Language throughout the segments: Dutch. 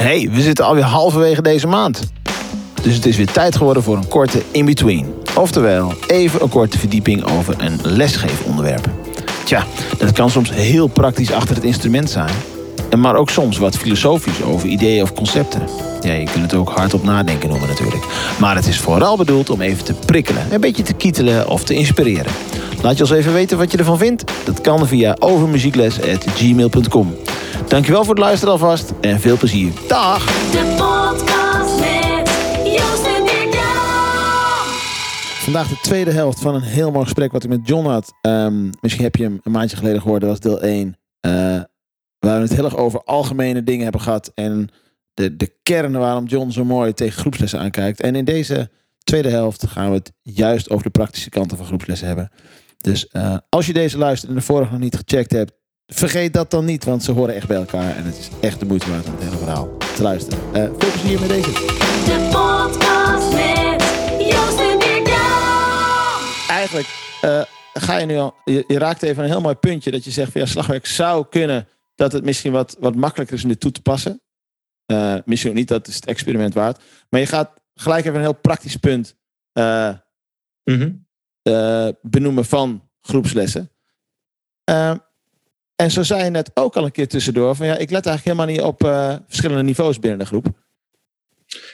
Hey, we zitten alweer halverwege deze maand. Dus het is weer tijd geworden voor een korte in-between. Oftewel, even een korte verdieping over een lesgeefonderwerp. Tja, dat kan soms heel praktisch achter het instrument zijn. Maar ook soms wat filosofisch over ideeën of concepten. Ja, je kunt het ook hardop nadenken noemen natuurlijk. Maar het is vooral bedoeld om even te prikkelen, een beetje te kietelen of te inspireren. Laat je ons even weten wat je ervan vindt. Dat kan via overmuziekles.gmail.com. Dankjewel voor het luisteren alvast en veel plezier. Dag! De podcast met Joost en. Vandaag de tweede helft van een heel mooi gesprek wat ik met John had. Ehm, misschien heb je hem een maandje geleden gehoord, dat was deel 1. eh, waar we het heel erg over algemene dingen hebben gehad. En de, de kern waarom John zo mooi tegen groepslessen aankijkt. En in deze tweede helft gaan we het juist over de praktische kanten van groepslessen hebben. Dus eh, als je deze luistert en de vorige nog niet gecheckt hebt, vergeet dat dan niet, want ze horen echt bij elkaar. En het is echt de moeite waard om het hele verhaal te luisteren. Eh, veel plezier met deze. De podcast met Joost en eigenlijk eh, ga je nu al. Je, je raakt even een heel mooi puntje dat je zegt van ja, slagwerk zou kunnen dat het misschien wat, wat makkelijker is om dit toe te passen. Eh, misschien ook niet, dat is het experiment waard. Maar je gaat gelijk even een heel praktisch punt eh, eh, benoemen van groepslessen. Eh, en zo zei je net ook al een keer tussendoor van ja, ik let eigenlijk helemaal niet op eh, verschillende niveaus binnen de groep.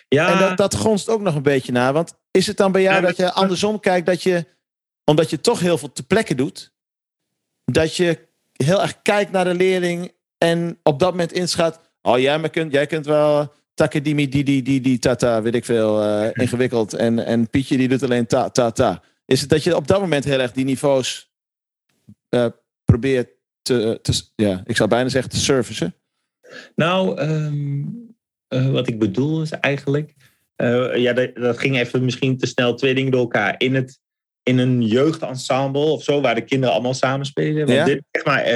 Ja, En dat, dat gonst ook nog een beetje na. Want is het dan bij jou Ja, dat je andersom kijkt dat je, omdat je toch heel veel te plekken doet, dat je heel erg kijkt naar de leerling en op dat moment inschat, oh jij, maar kunt, jij kunt wel takadimi, di, di, di, di, tata, weet ik veel, ingewikkeld. En, en Pietje die doet alleen ta, ta, ta. Is het dat je op dat moment heel erg die niveaus eh, probeert te, te, ja, ik zou bijna zeggen te servicen? nou, ehm, eh, wat ik bedoel is eigenlijk. eh, ja, dat, dat ging even misschien te snel twee dingen door elkaar. In, het, in een jeugdensemble of zo, waar de kinderen allemaal samen spelen. Want Ja. dit, zeg maar,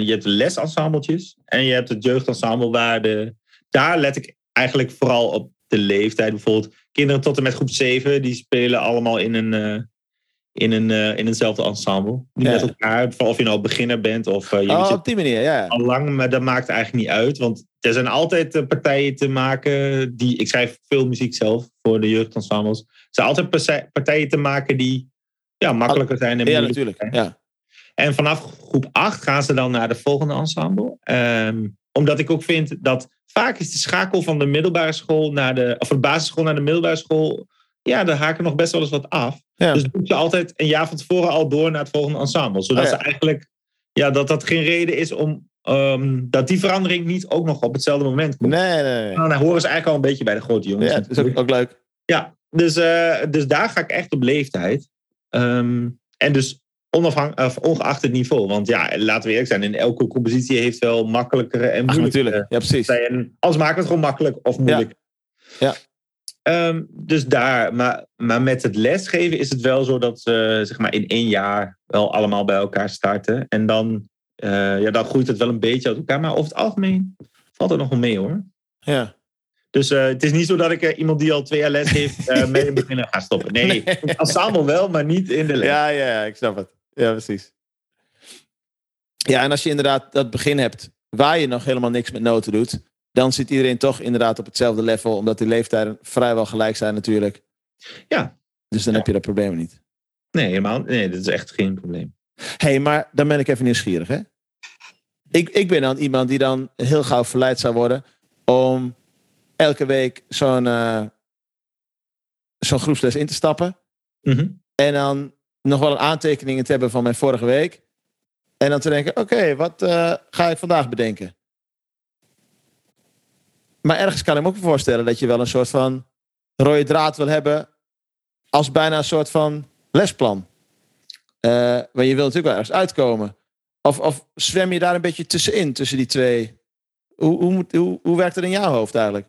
je hebt lesensembletjes en je hebt het jeugdensemble waar de. Daar let ik eigenlijk vooral op de leeftijd. Bijvoorbeeld kinderen tot en met groep 7, die spelen allemaal in een. eh, in, een, eh, in eenzelfde ensemble. Ja. met elkaar, of je nou beginner bent of eh, je Oh, op die manier, ja. al lang, maar dat maakt eigenlijk niet uit. Want er zijn altijd partijen te maken die. Ik schrijf veel muziek zelf voor de jeugdensembles. Er zijn altijd partijen te maken die ja, makkelijker zijn. En Ja, natuurlijk. zijn. Ja. En vanaf groep 8 gaan ze dan naar de volgende ensemble. Ehm, omdat ik ook vind dat vaak is de schakel van de middelbare school naar de. of de basisschool naar de middelbare school. Ja, daar haken nog best wel eens wat af. Ja. Dus doe je altijd een jaar van tevoren al door naar het volgende ensemble. Zodat Oh ja. ze eigenlijk. Ja, dat dat geen reden is om. ehm, dat die verandering niet ook nog op hetzelfde moment komt. Nee, nee, nee. Nou, dan horen ze eigenlijk al een beetje bij de grote jongens. Ja, dat is ook, ook leuk. Ja, dus, eh, dus daar ga ik echt op leeftijd. Ehm, en dus onafhang, of ongeacht het niveau. Want ja, laten we eerlijk zijn, in elke compositie heeft wel makkelijkere en moeilijkere. Ja, precies. Anders maken we het gewoon makkelijk of moeilijk. Ja. Ehm, dus daar, maar, maar met het lesgeven is het wel zo dat ze zeg maar in één jaar wel allemaal bij elkaar starten. En dan, eh, ja, dan groeit het wel een beetje uit elkaar. Maar over het algemeen valt het nog wel mee hoor. Ja. Dus eh, het is niet zo dat ik eh, iemand die al twee jaar les heeft mee in beginnen ga stoppen. Nee, nee. Als wel, maar niet in de les. Ja, ja, ik snap het. Ja, precies. Ja, en als je inderdaad dat begin hebt waar je nog helemaal niks met noten doet, dan zit iedereen toch inderdaad op hetzelfde level, omdat die leeftijden vrijwel gelijk zijn natuurlijk. Ja. Dus dan Ja. heb je dat probleem niet. Nee, helemaal. Nee, dat is echt geen probleem. Hé, hey, maar dan ben ik even nieuwsgierig, hè? Ik, ik ben dan iemand die dan heel gauw verleid zou worden om elke week zo'n eh, zo'n groepsles in te stappen. Mhm. En dan nog wel een aantekeningen te hebben van mijn vorige week. En dan te denken, oké, wat eh, ga ik vandaag bedenken? Maar ergens kan ik me ook voorstellen dat je wel een soort van rode draad wil hebben. Als bijna een soort van lesplan. Eh maar je wil natuurlijk wel ergens uitkomen. Of, of zwem je daar een beetje tussenin, tussen die twee? Hoe, hoe, hoe, hoe werkt het in jouw hoofd eigenlijk?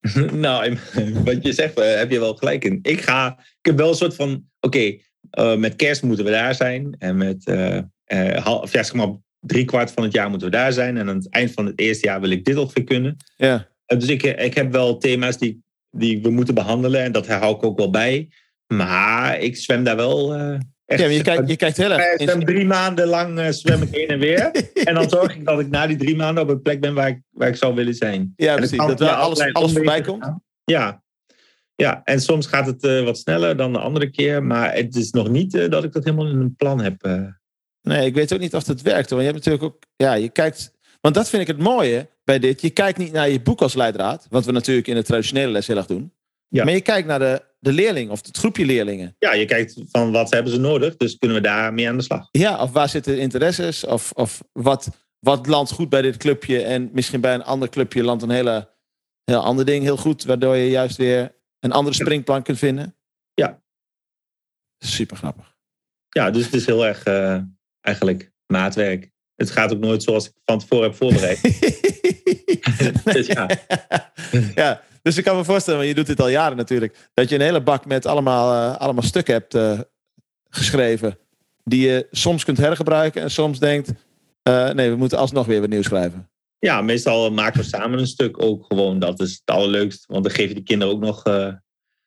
nou, wat je zegt, eh, heb je wel gelijk in. Ik ga, ik heb wel een soort van, oké, eh, met kerst moeten we daar zijn. En met, eh eh, hal- of ja, zeg maar, drie kwart van het jaar moeten we daar zijn. En aan het eind van het eerste jaar wil ik dit ongeveer kunnen. Ja, dus ik, ik heb wel thema's die, die we moeten behandelen. En dat hou ik ook wel bij. Maar ik zwem daar wel, Echt, Ja, je kijkt, je kijkt heel erg... zwem drie maanden lang zwem ik heen en weer. en dan zorg ik dat ik na die drie maanden op een plek ben waar ik, waar ik zou willen zijn. Ja, precies. Dat wel alles, alles voorbij komt. Ja. Ja, en soms gaat het eh, wat sneller dan de andere keer. Maar het is nog niet eh, dat ik dat helemaal in een plan heb. eh. Nee, ik weet ook niet of dat werkt. Want je hebt natuurlijk ook... Ja, je kijkt... Want dat vind ik het mooie bij dit. Je kijkt niet naar je boek als leidraad. Wat we natuurlijk in de traditionele les heel erg doen. Ja. Maar je kijkt naar de, de leerling of het groepje leerlingen. ja, je kijkt van wat hebben ze nodig. Dus kunnen we daar mee aan de slag. Ja, of waar zitten interesses? Of, of wat, wat landt goed bij dit clubje en misschien bij een ander clubje landt een hele, heel ander ding heel goed, waardoor je juist weer een andere springplank kunt vinden. Ja. Super grappig. Ja, dus het is heel erg eh, eigenlijk maatwerk. Het gaat ook nooit zoals ik van tevoren heb voorbereid. Dus ja. ja, dus ik kan me voorstellen, want je doet dit al jaren natuurlijk, dat je een hele bak met allemaal, eh, allemaal stukken hebt eh, geschreven. Die je soms kunt hergebruiken en soms denkt, nee, we moeten alsnog weer wat nieuws schrijven. Ja, meestal maken we samen een stuk ook gewoon. Dat is het allerleukst. Want dan geef je die kinderen ook nog... eh,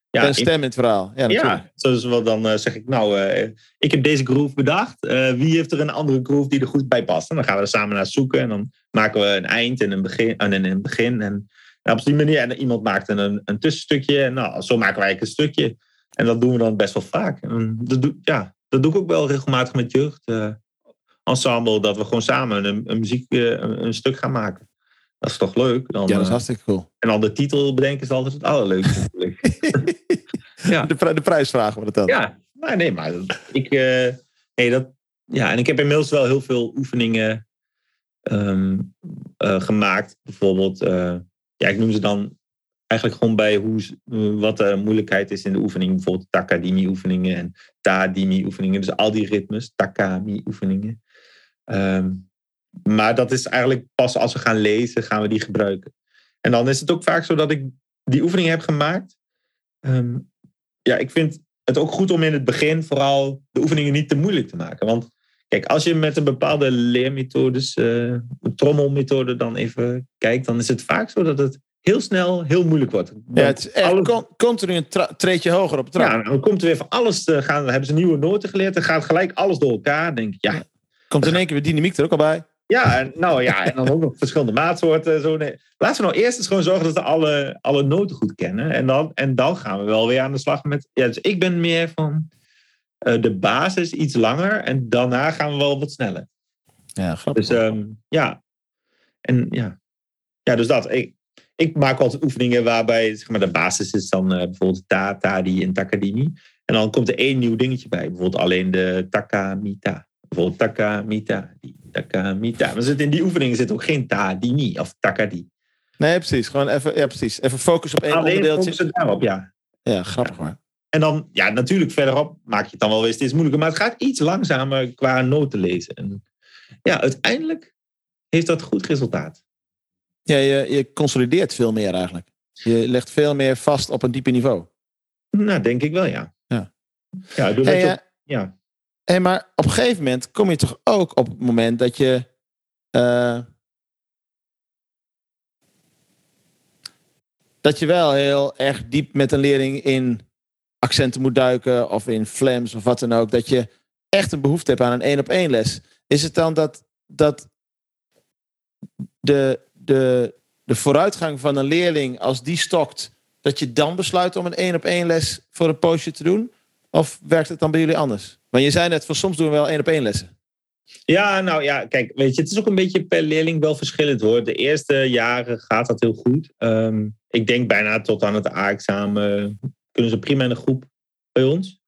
ja, een stem in het verhaal. Ja, natuurlijk. Ja, zoals wel dan eh, zeg ik, nou, eh, ik heb deze groove bedacht. Wie heeft er een andere groove die er goed bij past? En dan gaan we er samen naar zoeken. En dan maken we een eind en een begin. En een begin. En nou, op die manier. En iemand maakt een, een tussenstukje. En nou, zo maken wij eigenlijk een stukje. En dat doen we dan best wel vaak. En dat, doe, ja, dat doe ik ook wel regelmatig met jeugd. Ensemble, dat we gewoon samen een, een muziek, eh, een, een stuk gaan maken. Dat is toch leuk? Dan, Ja, dat is eh, hartstikke cool. en dan de titel bedenken is altijd het allerleukste natuurlijk. Ja. De, pri- de prijsvraag wordt het dan. Ja, nee, maar dat- ik. eh, nee, dat, ja, en ik heb inmiddels wel heel veel oefeningen ehm, eh, gemaakt. Bijvoorbeeld, ja, ik noem ze dan eigenlijk gewoon bij hoe, wat de moeilijkheid is in de oefening. Bijvoorbeeld Takadimi-oefeningen en Ta-dimi-oefeningen. Dus al die ritmes, Takami-oefeningen. Ehm, maar dat is eigenlijk pas als we gaan lezen, gaan we die gebruiken. En dan is het ook vaak zo dat ik die oefeningen heb gemaakt. Ehm, ja, ik vind het ook goed om in het begin vooral de oefeningen niet te moeilijk te maken. Want kijk, als je met een bepaalde leermethodes, eh trommelmethode dan even kijkt, dan is het vaak zo dat het heel snel heel moeilijk wordt. Ja, het is echt Alles- con- continu een treedje hoger op trap. ja, dan komt er weer van alles te gaan. Dan hebben ze nieuwe noten geleerd. Dan gaat gelijk alles door elkaar. Dan denk ik, ja, Komt in één keer weer dynamiek er ook al bij. Ja, en, nou ja, en dan ook nog verschillende maatsoorten. Zo, nee. Laten we nou eerst eens gewoon zorgen dat we alle, alle noten goed kennen. En dan, en dan gaan we wel weer aan de slag met. Ja, dus ik ben meer van eh, de basis iets langer. En daarna gaan we wel wat sneller. Ja, grappig. Dus ehm, ja. En ja. Ja, dus dat. Ik, ik maak altijd oefeningen waarbij zeg maar, de basis is dan eh, bijvoorbeeld ta, tadi en takadimi. En dan komt er één nieuw dingetje bij. Bijvoorbeeld alleen de takamita. Bijvoorbeeld takamita, die, takamita. Maar in die oefening zit ook geen ta, die niet. Of takadi. nee, precies. Gewoon even, ja, precies. even focus op één Alleen onderdeeltje. focussen daarop, ja. Ja, grappig hoor. En dan, ja, natuurlijk verderop maak je het dan wel weer steeds moeilijker. Maar het gaat iets langzamer qua noten lezen. En ja, uiteindelijk heeft dat goed resultaat. Ja, je, je consolideert veel meer eigenlijk. Je legt veel meer vast op een dieper niveau. Nou, denk ik wel, ja. Ja. Ja, je ook- ja. Hey, maar op een gegeven moment kom je toch ook op het moment dat je. eh, dat je wel heel erg diep met een leerling in accenten moet duiken. of in flams of wat dan ook. Dat je echt een behoefte hebt aan een één op één les. Is het dan dat, dat de, de, de vooruitgang van een leerling, als die stokt. dat je dan besluit om een één op één les voor een poosje te doen? Of werkt het dan bij jullie anders? Want je zei net van soms doen we wel één op één lessen. Ja, nou ja, kijk, weet je, het is ook een beetje per leerling wel verschillend hoor. De eerste jaren gaat dat heel goed. Ehm, ik denk bijna tot aan het A-examen kunnen ze prima in de groep bij ons.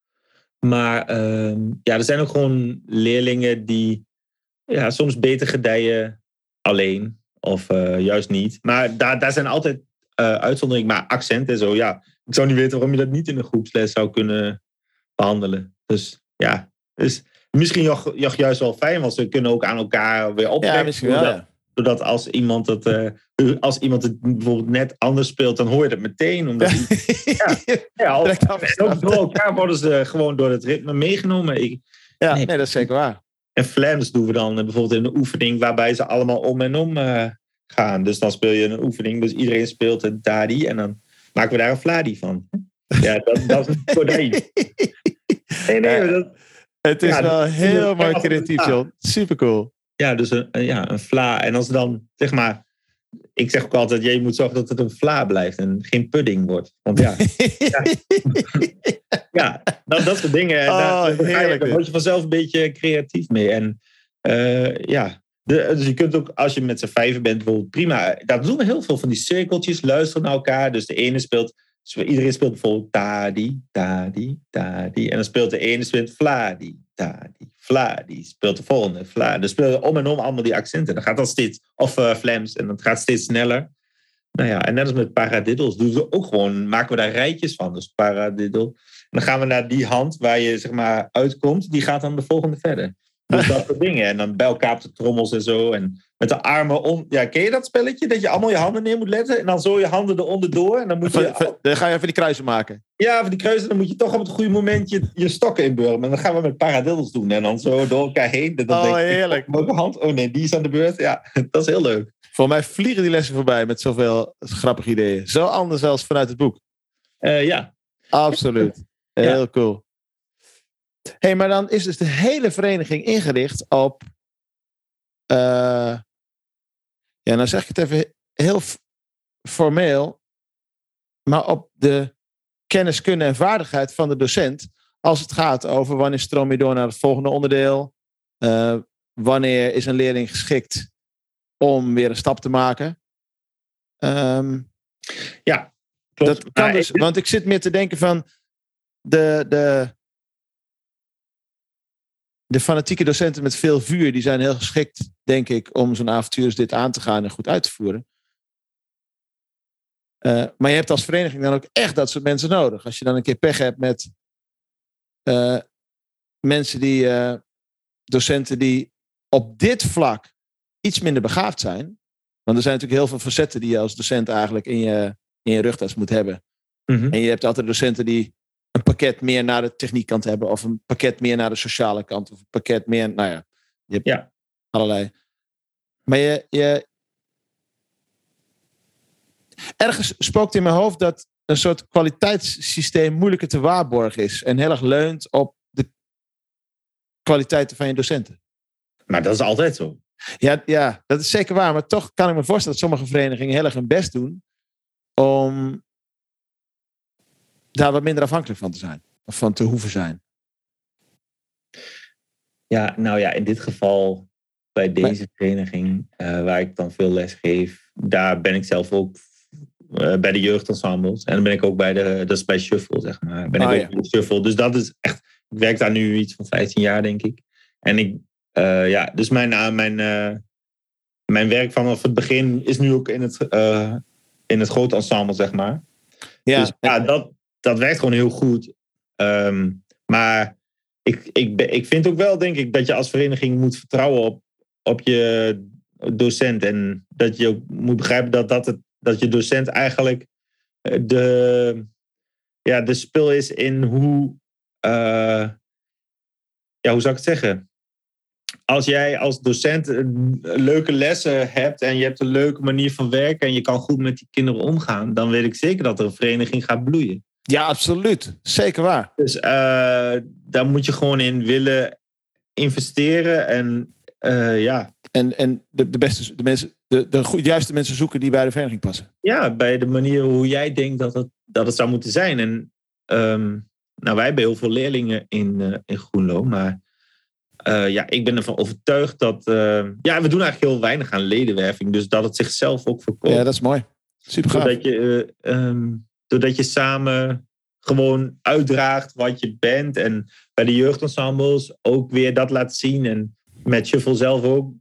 Maar ehm, ja, er zijn ook gewoon leerlingen die ja, soms beter gedijen alleen of eh, juist niet. Maar daar, daar zijn altijd eh, uitzonderingen, maar accent en zo, ja. Ik zou niet weten waarom je dat niet in een groepsles zou kunnen behandelen. Dus ja, dus misschien nog juist wel fijn, want ze kunnen ook aan elkaar weer optrekken. Ja, misschien wel. doordat, Ja. doordat als iemand het, eh, als iemand het bijvoorbeeld net anders speelt, dan hoor je dat meteen. Omdat Ja. ja, of- en ook door elkaar worden ze gewoon door het ritme meegenomen. Ik, Ja, Nee. nee, dat is zeker waar. en flams doen we dan eh, bijvoorbeeld in een oefening waarbij ze allemaal om en om eh, gaan. Dus dan speel je een oefening, dus iedereen speelt een dadi en dan maken we daar een fladi van. Ja, dat, dat is een kodai. Nee, nee, maar dat, Het is Ja, wel dat- heel dat- mooi dat- creatief. John. Super cool. Ja, dus een, een- ja, een vla. En als dan, zeg maar... Ik zeg ook altijd, je moet zorgen dat het een vla blijft en geen pudding wordt. Want ja, ja dat, dat soort dingen. Oh, daar, word je vanzelf een beetje creatief mee. En eh, ja, de, dus je kunt ook, als je met z'n vijven bent, bijvoorbeeld prima. Daar doen we heel veel van die cirkeltjes, luisteren naar elkaar. Dus de ene speelt, dus iedereen speelt bijvoorbeeld tadi, tadi, tadi. En dan speelt de ene speelt vladi, tadi, vladi. Speelt de volgende, vladi. Dan spelen om en om allemaal die accenten. Dan gaat dat steeds, of uh, flams, en dat gaat steeds sneller. Nou ja, en net als met paradiddles doen we ook gewoon, maken we daar rijtjes van. Dus paradiddle. En dan gaan we naar die hand waar je zeg maar uitkomt, die gaat dan de volgende verder. Dus dat soort dingen. En dan bij elkaar op de trommels en zo. En met de armen om. Ja, ken je dat spelletje? Dat je allemaal je handen neer moet letten. En dan zo je handen eronder door. En dan moet Van- je. van- Dan ga je even die kruisen maken. Ja, voor die kruisen. Dan moet je toch op het goede moment je, je stokken inburgen. En dan gaan we met paradiddles doen. En dan zo door elkaar heen. Dan Oh, denk ik, heerlijk. Welke hand? Oh nee, die is aan de beurt. Ja, dat is heel leuk. Voor mij vliegen die lessen voorbij met zoveel grappige ideeën. Zo anders als vanuit het boek. Eh, ja. Absoluut. Heel cool. hey, maar dan is dus de hele vereniging ingericht op. eh, ja, nou zeg ik het even heel formeel. Maar op de kennis, kunnen en vaardigheid van de docent. Als het gaat over wanneer stroom je door naar het volgende onderdeel. eh, wanneer is een leerling geschikt om weer een stap te maken. Ehm, Klopt. dat kan dus, want ik zit meer te denken van de, de, de fanatieke docenten met veel vuur, die zijn heel geschikt, denk ik, om zo'n avontuur als dit aan te gaan en goed uit te voeren. Eh, maar je hebt als vereniging dan ook echt dat soort mensen nodig. Als je dan een keer pech hebt met eh, mensen die, eh, docenten die op dit vlak iets minder begaafd zijn. Want er zijn natuurlijk heel veel facetten die je als docent eigenlijk in je, in je rugtas moet hebben. Mhm. En je hebt altijd docenten die een pakket meer naar de techniekkant hebben. Of een pakket meer naar de sociale kant. Of een pakket meer, nou ja. Je hebt Ja. allerlei. Maar je, je... Ergens spookt in mijn hoofd dat een soort kwaliteitssysteem moeilijker te waarborgen is. En heel erg leunt op de kwaliteiten van je docenten. Maar dat is altijd zo. Ja, ja, dat is zeker waar. Maar toch kan ik me voorstellen dat sommige verenigingen heel erg hun best doen om daar wat minder afhankelijk van te zijn. Of van te hoeven zijn. Ja, nou ja, in dit geval bij deze vereniging uh, waar ik dan veel les geef, daar ben ik zelf ook uh, bij de jeugdensembles. En dan ben ik ook bij de, dat is bij Shuffle, zeg maar. Ben ik Oh, ook ja. bij Shuffle. Dus dat is echt, ik werk daar nu iets van 15 jaar, denk ik. En ik, uh, ja, dus mijn, mijn, mijn werk vanaf het begin is nu ook in het, in het grote ensemble, zeg maar. Ja, Dus ja, dat, dat werkt gewoon heel goed. Um, maar ik, ik, ik vind ook wel, denk ik, dat je als vereniging moet vertrouwen op, op je docent. En dat je ook moet begrijpen dat, dat, het, dat je docent eigenlijk eh, de, ja, de spil is in hoe. Uh, ja, hoe zou ik het zeggen? Als jij als docent leuke lessen hebt en je hebt een leuke manier van werken en je kan goed met die kinderen omgaan, dan weet ik zeker dat er een vereniging gaat bloeien. Ja, absoluut. Zeker waar. Dus uh, daar moet je gewoon in willen investeren. En uh, ja. En, en de, de beste de mensen, de, de goed, juiste mensen zoeken die bij de vereniging passen. Ja, bij de manier hoe jij denkt dat het, dat het zou moeten zijn. En um, nou, wij hebben heel veel leerlingen in, uh, in Groenlo. Maar uh, ja, ik ben ervan overtuigd dat. ja, we doen eigenlijk heel weinig aan ledenwerving. Dus dat het zichzelf ook verkoopt. Ja, dat is mooi. Super gaaf. Doordat je. Um, doordat je samen gewoon uitdraagt wat je bent. En bij de jeugdensembles ook weer dat laat zien. En met Shuffle zelf ook.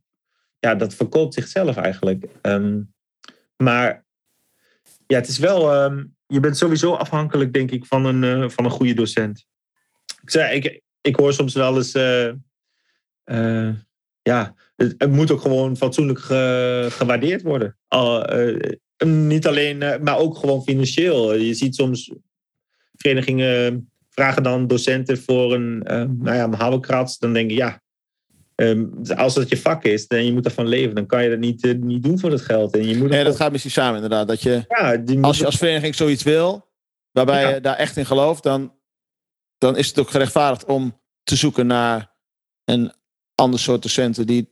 Ja, dat verkoopt zichzelf eigenlijk. Um, maar ja, het is wel... Um, je bent sowieso afhankelijk, denk ik, van een, uh, van een goede docent. Ik, zei, ik, ik hoor soms wel eens... Uh, uh, ja, het, moet ook gewoon fatsoenlijk ge, gewaardeerd worden. Niet alleen, maar ook gewoon financieel. Je ziet soms verenigingen vragen dan docenten voor een, uh, nou ja, een. Dan denk je, ja, um, als het je vak is en je moet ervan leven, dan kan je dat niet, uh, niet doen voor dat geld. En je moet nee, dat gaat misschien samen inderdaad. Dat je, ja, als je als vereniging zoiets wil, waarbij Ja. je daar echt in gelooft, dan, dan is het ook gerechtvaardigd om te zoeken naar een ander soort docenten die.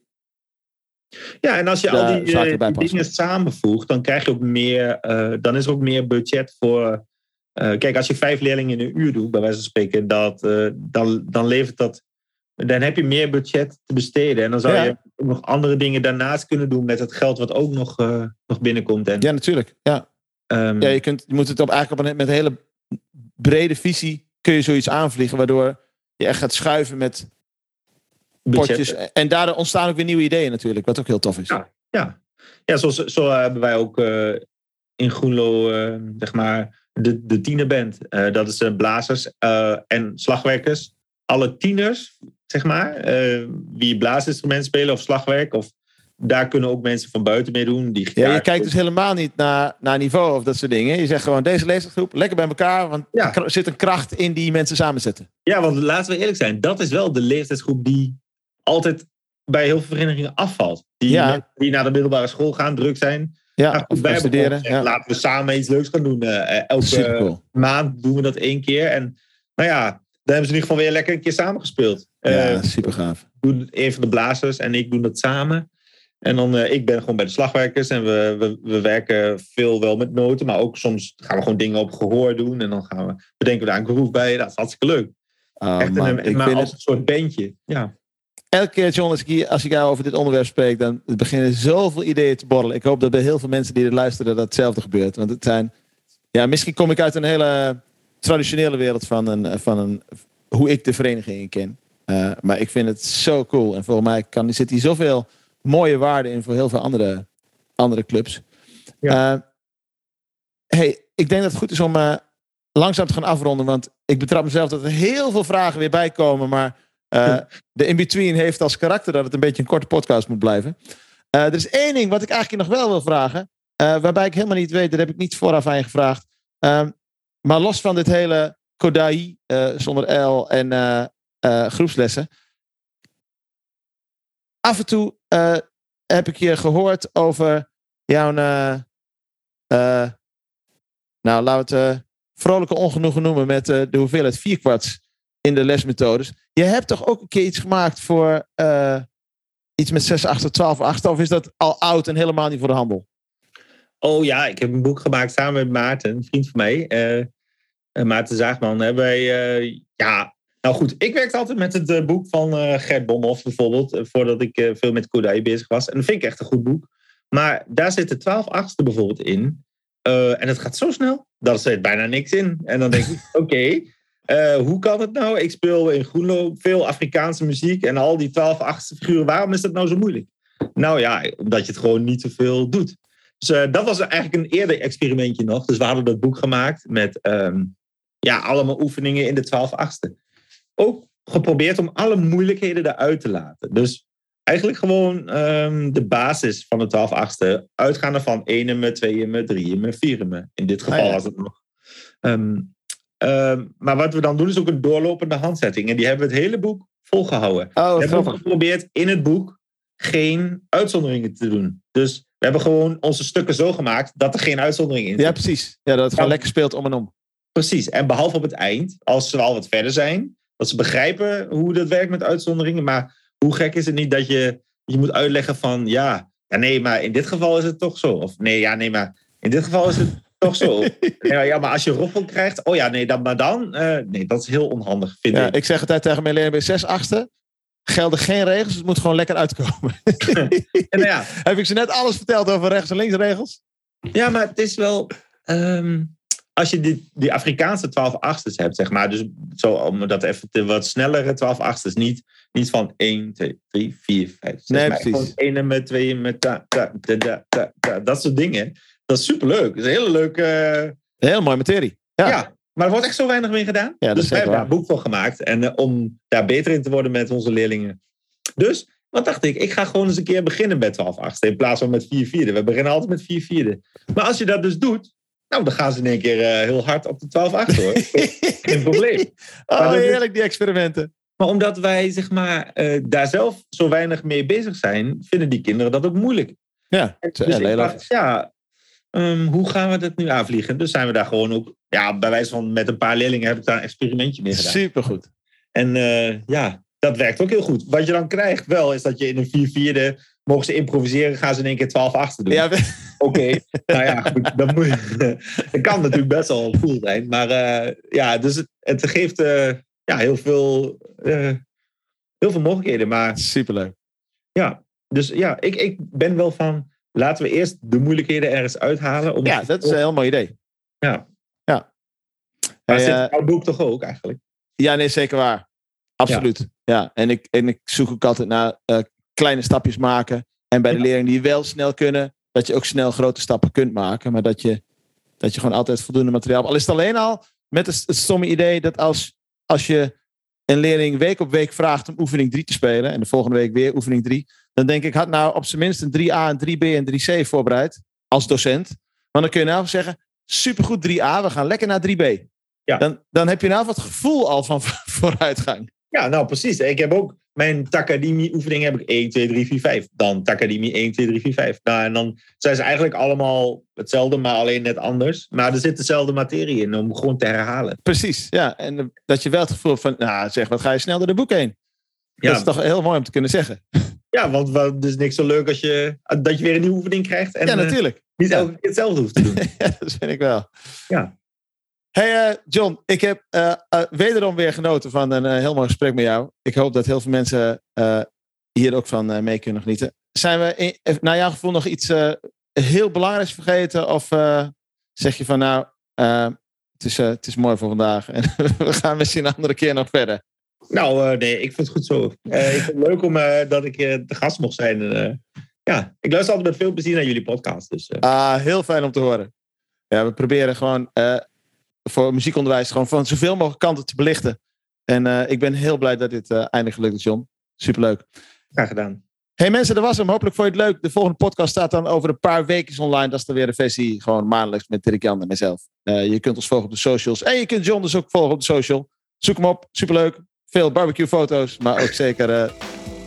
Ja, en als je al die, eh, die dingen samenvoegt, dan krijg je ook meer, eh, dan is er ook meer budget voor. eh, kijk, als je vijf leerlingen in een uur doet, bij wijze van spreken, dat, dan, dan levert dat. Dan heb je meer budget te besteden. En dan zou Ja. je ook nog andere dingen daarnaast kunnen doen met het geld wat ook nog, nog binnenkomt. En, Ja, natuurlijk. Ja, ehm, ja je, kunt, je moet het op, eigenlijk op een, met een hele brede visie kun je zoiets aanvliegen, waardoor je echt gaat schuiven met. Potjes. En daardoor ontstaan ook weer nieuwe ideeën natuurlijk, wat ook heel tof is. Ja. Ja, ja zo, zo hebben wij ook eh, in Groenlo, eh, zeg maar, de, de tienerband. Eh, dat is blazers en slagwerkers. Alle tieners, zeg maar, wie blaasinstrument spelen of slagwerk. Of daar kunnen ook mensen van buiten mee doen. Die Ja, je kijkt dus helemaal niet naar, naar niveau of dat soort dingen. Je zegt gewoon deze leeftijdsgroep, lekker bij elkaar, want Ja. er zit een kracht in die mensen samenzetten. Ja, want laten we eerlijk zijn, dat is wel de leeftijdsgroep die altijd bij heel veel verenigingen afvalt. Die, Ja. die naar de middelbare school gaan, druk zijn. Ja, of gaan studeren. Ja. Laten we samen iets leuks gaan doen. Eh, eh, elke cool. maand doen we dat één keer. En nou ja, dan hebben ze in ieder geval weer lekker een keer samengespeeld. Eh, Ja, super gaaf. doen een van de blazers en ik doen dat samen. En dan, eh, ik ben gewoon bij de slagwerkers en we, we, we werken veel wel met noten, maar ook soms gaan we gewoon dingen op gehoor doen en dan gaan we, bedenken we daar een groove bij. Dat is hartstikke leuk. Oh, Echt man, een, ik maar als het, een soort bandje. Ja. Elke keer, John, als ik, hier, als ik jou over dit onderwerp spreek, dan beginnen zoveel ideeën te borrelen. Ik hoop dat bij heel veel mensen die er luisteren dat hetzelfde gebeurt. Want het zijn, ja, misschien kom ik uit een hele traditionele wereld van, een, van een, hoe ik de verenigingen ken. Eh, maar ik vind het zo cool. En volgens mij kan, zit hier zoveel mooie waarde in voor heel veel andere, andere clubs. Ja. Eh, hey, ik denk dat het goed is om eh, langzaam te gaan afronden. Want ik betrap mezelf dat er heel veel vragen weer bij komen. Maar eh, de in-between heeft als karakter dat het een beetje een korte podcast moet blijven. Eh, er is één ding wat ik eigenlijk nog wel wil vragen. eh, waarbij ik helemaal niet weet, dat heb ik niet vooraf aan je gevraagd. Ehm, maar los van dit hele Kodai zonder L en groepslessen. Af en toe heb ik je gehoord over jouw. nou, laten we het vrolijke ongenoegen noemen met de hoeveelheid vierkwarts in de lesmethodes. Je hebt toch ook een keer iets gemaakt voor eh, iets met 6, 8, 12, 8? Of is dat al oud en helemaal niet voor de handel? Oh ja, ik heb een boek gemaakt samen met Maarten, een vriend van mij. eh, eh, Maarten Zaagman. Hebben wij, ja, nou goed, ik werkte altijd met het boek van Gert Bomhoff bijvoorbeeld. voordat ik veel met Kodai bezig was. En dat vind ik echt een goed boek. Maar daar zitten 12 achtste bijvoorbeeld in. En het gaat zo snel, dat zit bijna niks in. En dan denk ik, oké, eh, hoe kan het nou? Ik speel in Groenlo veel Afrikaanse muziek en al die 12 achtste figuren. Waarom is dat nou zo moeilijk? Nou ja, omdat je het gewoon niet zoveel doet. Dus eh, dat was eigenlijk een eerder experimentje nog. Dus we hadden dat boek gemaakt met ehm, ja, allemaal oefeningen in de 12 achtste. Ook geprobeerd om alle moeilijkheden eruit te laten. Dus eigenlijk gewoon ehm, de basis van de 12 achtste. Uitgaande van 1 me, 2 me, 3 me, 4 me. In dit geval Ah, ja. was het nog. Ehm, maar wat we dan doen is ook een doorlopende handzetting. En die hebben we het hele boek volgehouden. Oh, We hebben geprobeerd in het boek geen uitzonderingen te doen. Dus we hebben gewoon onze stukken zo gemaakt dat er geen uitzonderingen in Ja, zitten. precies. Ja, dat het gewoon Ja. lekker speelt om en om. Precies. En behalve op het eind, als ze al wat verder zijn, dat ze begrijpen hoe dat werkt met uitzonderingen. Maar hoe gek is het niet dat je, je moet uitleggen van ja, ja, nee, maar in dit geval is het toch zo. Of nee, ja, nee, maar in dit geval is het toch zo. ja, ja, maar als je roffel krijgt, oh ja, nee, dan, maar dan, eh, nee, dat is heel onhandig, vind Ja, ik. ik zeg altijd tegen mijn leerlingen bij 6 achtste. Gelden geen regels, het moet gewoon lekker uitkomen. En nou ja, Heb ik ze net alles verteld over rechts en links regels? Ja, maar het is wel. ehm, als je die, die Afrikaanse 12 achters hebt, zeg maar. Dus zo, om dat even te wat snellere 12 achters. Niet, niet van 1, 2, 3, 4, 5, 6. Nee, maar precies. Gewoon 1 met 2 met ta, ta, ta, ta, ta, dat soort dingen. Dat is superleuk. Dat is een hele leuke. eh, Heel mooie materie. ja. Ja. maar er wordt echt zo weinig mee gedaan. Ja, dus wij hebben daar een boek van gemaakt. En eh, om daar beter in te worden met onze leerlingen. Dus, wat dacht ik? Ik ga gewoon eens een keer beginnen met 12 achtste. In plaats van met 4 vierde. We beginnen altijd met 4 vierde. Maar als je dat dus doet. Nou, dan gaan ze in één keer eh, heel hard op de 12 achtste hoor. Geen probleem. Oh, heerlijk die experimenten. Maar omdat wij zeg maar, daar zelf zo weinig mee bezig zijn, vinden die kinderen dat ook moeilijk. Ja, Dus ja, ik dacht, ja, ehm, hoe gaan we dat nu aanvliegen? Dus zijn we daar gewoon ook, ja, bij wijze van met een paar leerlingen heb ik daar een experimentje mee gedaan. Supergoed. En eh, ja, dat werkt ook heel goed. Wat je dan krijgt wel, is dat je in een 4 vierde mogen ze improviseren, gaan ze in één keer 12 achter doen. Ja, Oké, nou ja, goed. Dat, moet dat kan natuurlijk best wel cool zijn. Maar eh, ja, dus het, het geeft eh, ja, heel, veel, heel veel mogelijkheden. Maar superleuk. ja, dus ja, ik, ik ben wel van... Laten we eerst de moeilijkheden ergens uithalen. Om Ja, dat is een heel mooi idee. Ja. Ja. Maar Hey, zit eh, jouw boek toch ook eigenlijk? Ja, nee, zeker waar. Absoluut. Ja, En, ik, en ik zoek ook altijd naar eh, kleine stapjes maken. En bij de Ja. leerlingen die wel snel kunnen, dat je ook snel grote stappen kunt maken. Maar dat je, dat je gewoon altijd voldoende materiaal hebt. Al is het alleen al met het, het stomme idee dat als, als je een leerling week op week vraagt om oefening 3 te spelen. En de volgende week weer oefening 3. Dan denk ik, had nou op zijn minst een 3A, een 3B en 3C voorbereid. Als docent. Maar dan kun je nou zeggen, supergoed 3A, we gaan lekker naar 3B. Ja. Dan, dan heb je nou wat gevoel al van vooruitgang. Ja, nou precies. Ik heb ook mijn Takadimi oefening heb ik 1, 2, 3, 4, 5. Dan Takadimi 1, 2, 3, 4, 5. Nou, en dan zijn ze eigenlijk allemaal hetzelfde, maar alleen net anders. Maar er zit dezelfde materie in om gewoon te herhalen. Precies, ja. En dat je wel het gevoel van, nou zeg, wat ga je snel door de boek heen. Dat is toch heel mooi om te kunnen zeggen. Ja want het is niks zo leuk als je, dat je weer een nieuwe oefening krijgt. En ja, eh, natuurlijk. niet elke keer hetzelfde hoeft te doen. Ja, dat vind ik wel. Ja. Hey eh, John, ik heb eh, wederom weer genoten van een heel mooi gesprek met jou. Ik hoop dat heel veel mensen hier ook van mee kunnen genieten. Zijn we in, naar jouw gevoel nog iets heel belangrijks vergeten? Of zeg je van nou, het, is, het is mooi voor vandaag en we gaan misschien een andere keer nog verder? Nou, eh, nee, ik vind het goed zo. Eh, ik vind het leuk om, eh, dat ik de gast mocht zijn. En, ja, ik luister altijd met veel plezier naar jullie podcast. Dus, Ah, heel fijn om te horen. Ja, we proberen gewoon voor muziekonderwijs gewoon van zoveel mogelijk kanten te belichten. En ik ben heel blij dat dit eindelijk gelukt is, John. Superleuk. graag gedaan. Hey mensen, dat was hem. Hopelijk vond je het leuk. De volgende podcast staat dan over een paar weken online. Dat is dan weer de versie gewoon maandelijks met Dirk Jan en mezelf. Je kunt ons volgen op de socials. En je kunt John dus ook volgen op de social. Zoek hem op. Superleuk. Veel barbecue foto's. Maar ook zeker eh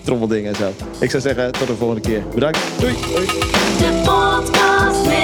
trommeldingen en zo. Ik zou zeggen, tot de volgende keer. Bedankt. Doei. Met